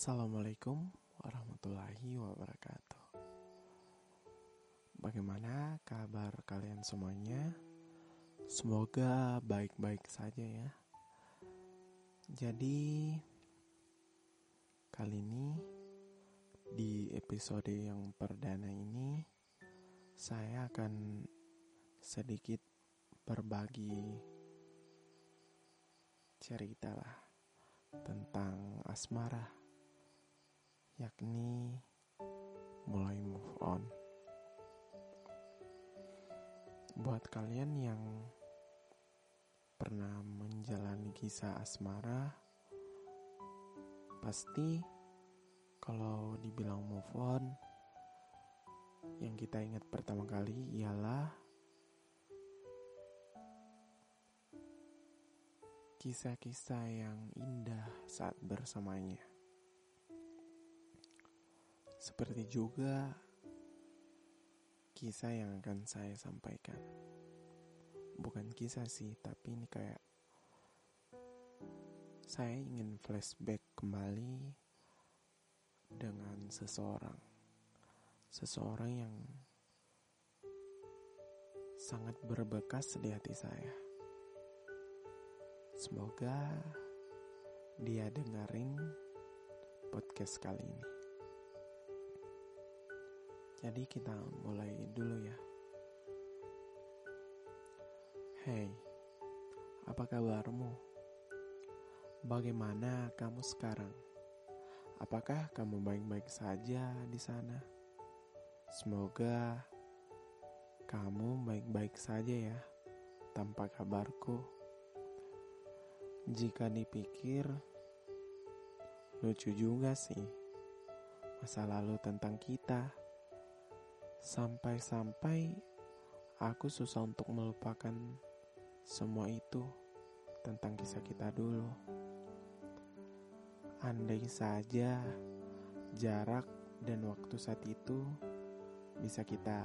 Assalamualaikum warahmatullahi wabarakatuh. Bagaimana kabar kalian semuanya? Semoga baik-baik saja ya. Jadi, kali ini di episode yang perdana ini, saya akan sedikit berbagi cerita lah tentang asmara yakni mulai move on. Buat kalian yang pernah menjalani kisah asmara, pasti kalau dibilang move on, yang kita ingat pertama kali ialah kisah-kisah yang indah saat bersamanya. Seperti juga kisah yang akan saya sampaikan. Bukan kisah sih, tapi ini kayak saya ingin flashback kembali dengan seseorang. Seseorang yang sangat berbekas di hati saya. Semoga dia dengerin podcast kali ini. Jadi kita mulai dulu ya. Hey, apa kabarmu? Bagaimana kamu sekarang? Apakah kamu baik-baik saja di sana? Semoga kamu baik-baik saja ya, tanpa kabarku. Jika dipikir, lucu juga sih masa lalu tentang kita Sampai-sampai aku susah untuk melupakan semua itu tentang kisah kita dulu. Andai saja jarak dan waktu saat itu bisa kita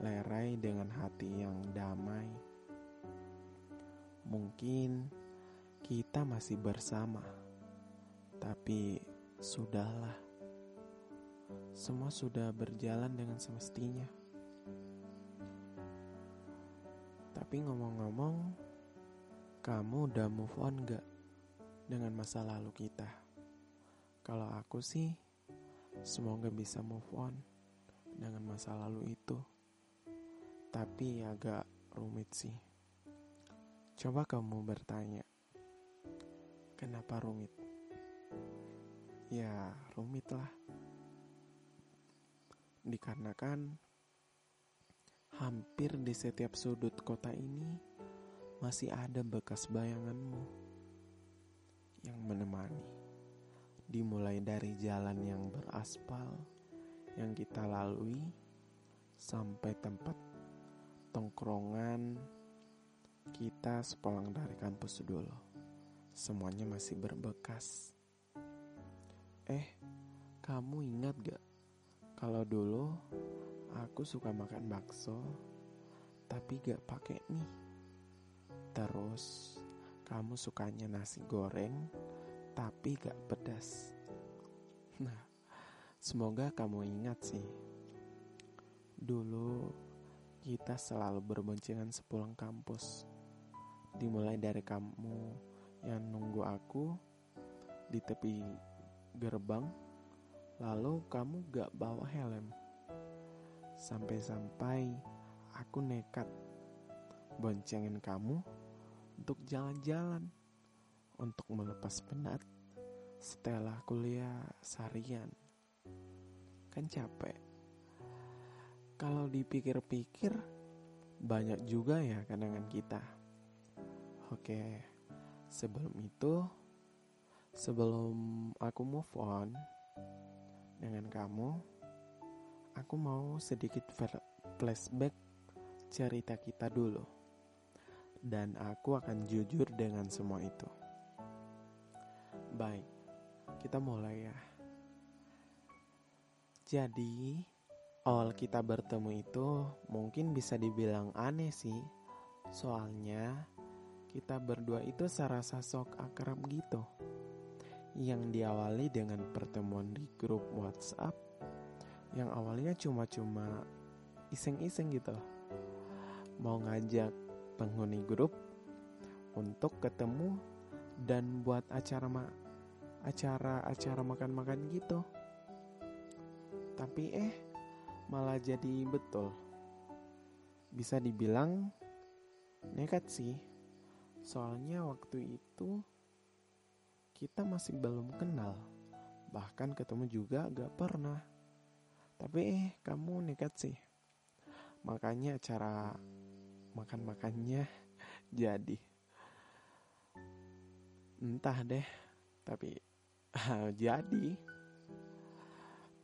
lerai dengan hati yang damai. Mungkin kita masih bersama, tapi sudahlah semua sudah berjalan dengan semestinya. Tapi ngomong-ngomong, kamu udah move on gak dengan masa lalu kita? Kalau aku sih, semoga bisa move on dengan masa lalu itu. Tapi agak rumit sih. Coba kamu bertanya, kenapa rumit? Ya, rumit lah dikarenakan hampir di setiap sudut kota ini masih ada bekas bayanganmu yang menemani. Dimulai dari jalan yang beraspal yang kita lalui sampai tempat tongkrongan kita sepulang dari kampus dulu. Semuanya masih berbekas. Eh, kamu ingat gak kalau dulu aku suka makan bakso, tapi gak pakai mie. Terus kamu sukanya nasi goreng, tapi gak pedas. Nah, semoga kamu ingat sih. Dulu kita selalu berboncengan sepulang kampus. Dimulai dari kamu yang nunggu aku di tepi gerbang Lalu kamu gak bawa helm. Sampai-sampai aku nekat boncengin kamu untuk jalan-jalan, untuk melepas penat setelah kuliah seharian. Kan capek. Kalau dipikir-pikir, banyak juga ya kenangan kita. Oke, sebelum itu, sebelum aku move on, dengan kamu, aku mau sedikit flashback cerita kita dulu. Dan aku akan jujur dengan semua itu. Baik, kita mulai ya. Jadi, awal kita bertemu itu mungkin bisa dibilang aneh sih. Soalnya, kita berdua itu serasa sok akrab gitu. Yang diawali dengan pertemuan di grup WhatsApp yang awalnya cuma-cuma iseng-iseng gitu. Mau ngajak penghuni grup untuk ketemu dan buat acara ma acara acara makan-makan gitu. Tapi eh malah jadi betul. Bisa dibilang nekat sih. Soalnya waktu itu kita masih belum kenal. Bahkan ketemu juga gak pernah. Tapi eh kamu nekat sih. Makanya acara makan-makannya jadi. Entah deh tapi jadi.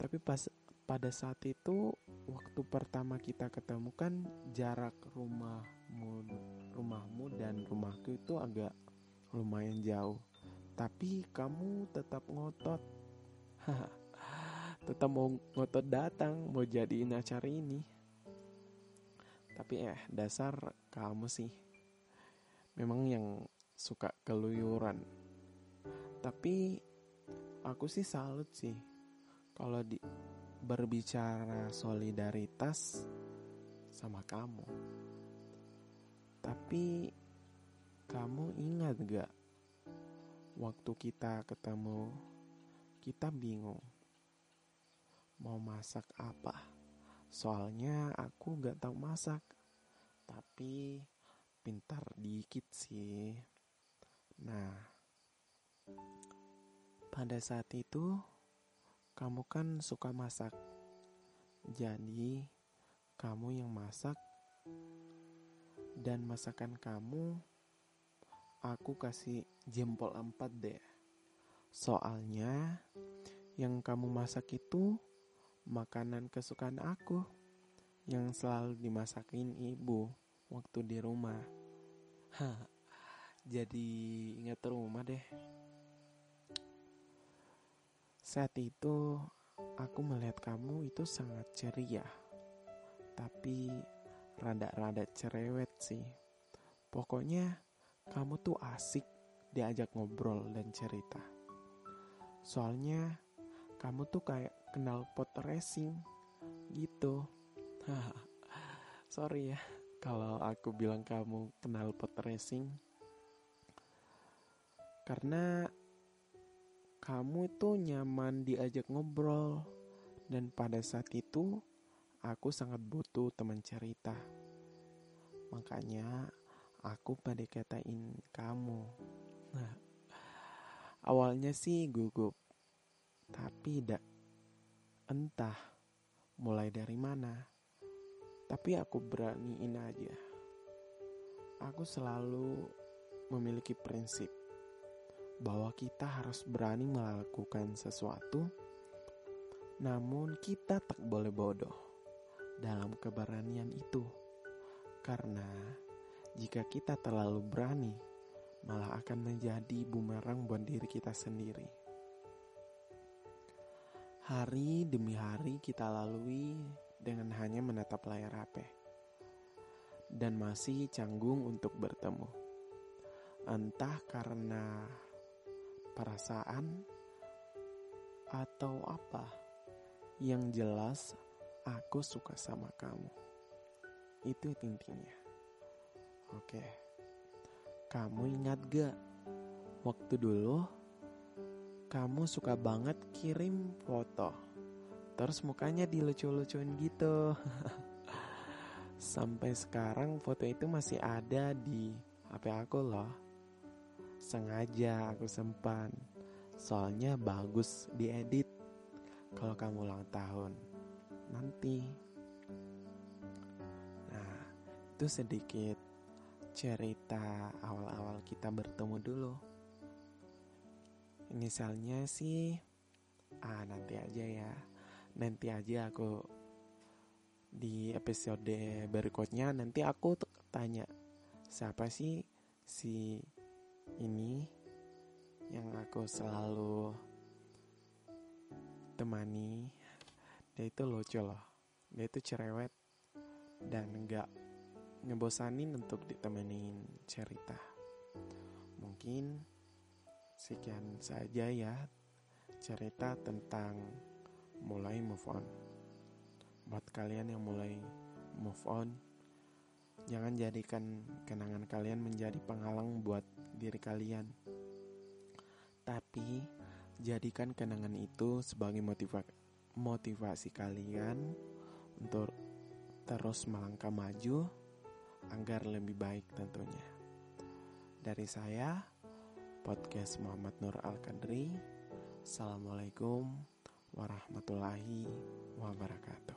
Tapi pas pada saat itu waktu pertama kita ketemu kan jarak rumahmu rumahmu dan rumahku itu agak lumayan jauh tapi kamu tetap ngotot. Tetap mau ngotot datang mau jadiin acara ini. Tapi eh dasar kamu sih. Memang yang suka keluyuran. Tapi aku sih salut sih. Kalau di berbicara solidaritas sama kamu. Tapi kamu ingat gak waktu kita ketemu kita bingung mau masak apa? Soalnya aku gak tahu masak tapi pintar dikit sih. Nah pada saat itu kamu kan suka masak. Jadi, kamu yang masak. Dan masakan kamu aku kasih jempol empat deh. Soalnya yang kamu masak itu makanan kesukaan aku yang selalu dimasakin ibu waktu di rumah. Hah, jadi ingat rumah deh. Saat itu, aku melihat kamu itu sangat ceria, tapi rada-rada cerewet sih. Pokoknya, kamu tuh asik diajak ngobrol dan cerita. Soalnya, kamu tuh kayak kenal pot racing gitu. Sorry ya, kalau aku bilang kamu kenal pot racing. Karena kamu itu nyaman diajak ngobrol, dan pada saat itu aku sangat butuh teman cerita. Makanya aku pada katain kamu. Nah, awalnya sih gugup, tapi tidak entah mulai dari mana. Tapi aku beraniin aja. Aku selalu memiliki prinsip bahwa kita harus berani melakukan sesuatu, namun kita tak boleh bodoh dalam keberanian itu, karena jika kita terlalu berani, malah akan menjadi bumerang buat diri kita sendiri. Hari demi hari kita lalui dengan hanya menatap layar HP dan masih canggung untuk bertemu. Entah karena perasaan, atau apa. Yang jelas, aku suka sama kamu. Itu intinya. Oke, kamu ingat gak? Waktu dulu, kamu suka banget kirim foto. Terus mukanya dilucu-lucuin gitu. Sampai sekarang foto itu masih ada di HP aku loh. Sengaja aku sempan. Soalnya bagus diedit kalau kamu ulang tahun nanti. Nah, itu sedikit cerita awal-awal kita bertemu dulu. Misalnya sih, ah nanti aja ya. Nanti aja aku di episode berikutnya nanti aku tanya siapa sih si ini yang aku selalu temani dia itu lucu loh dia itu cerewet dan nggak ngebosanin untuk ditemenin cerita mungkin Sekian saja ya cerita tentang mulai move on. Buat kalian yang mulai move on, jangan jadikan kenangan kalian menjadi penghalang buat diri kalian. Tapi jadikan kenangan itu sebagai motiva motivasi kalian untuk terus melangkah maju agar lebih baik tentunya. Dari saya, podcast Muhammad Nur Al-Kadri. Assalamualaikum warahmatullahi wabarakatuh.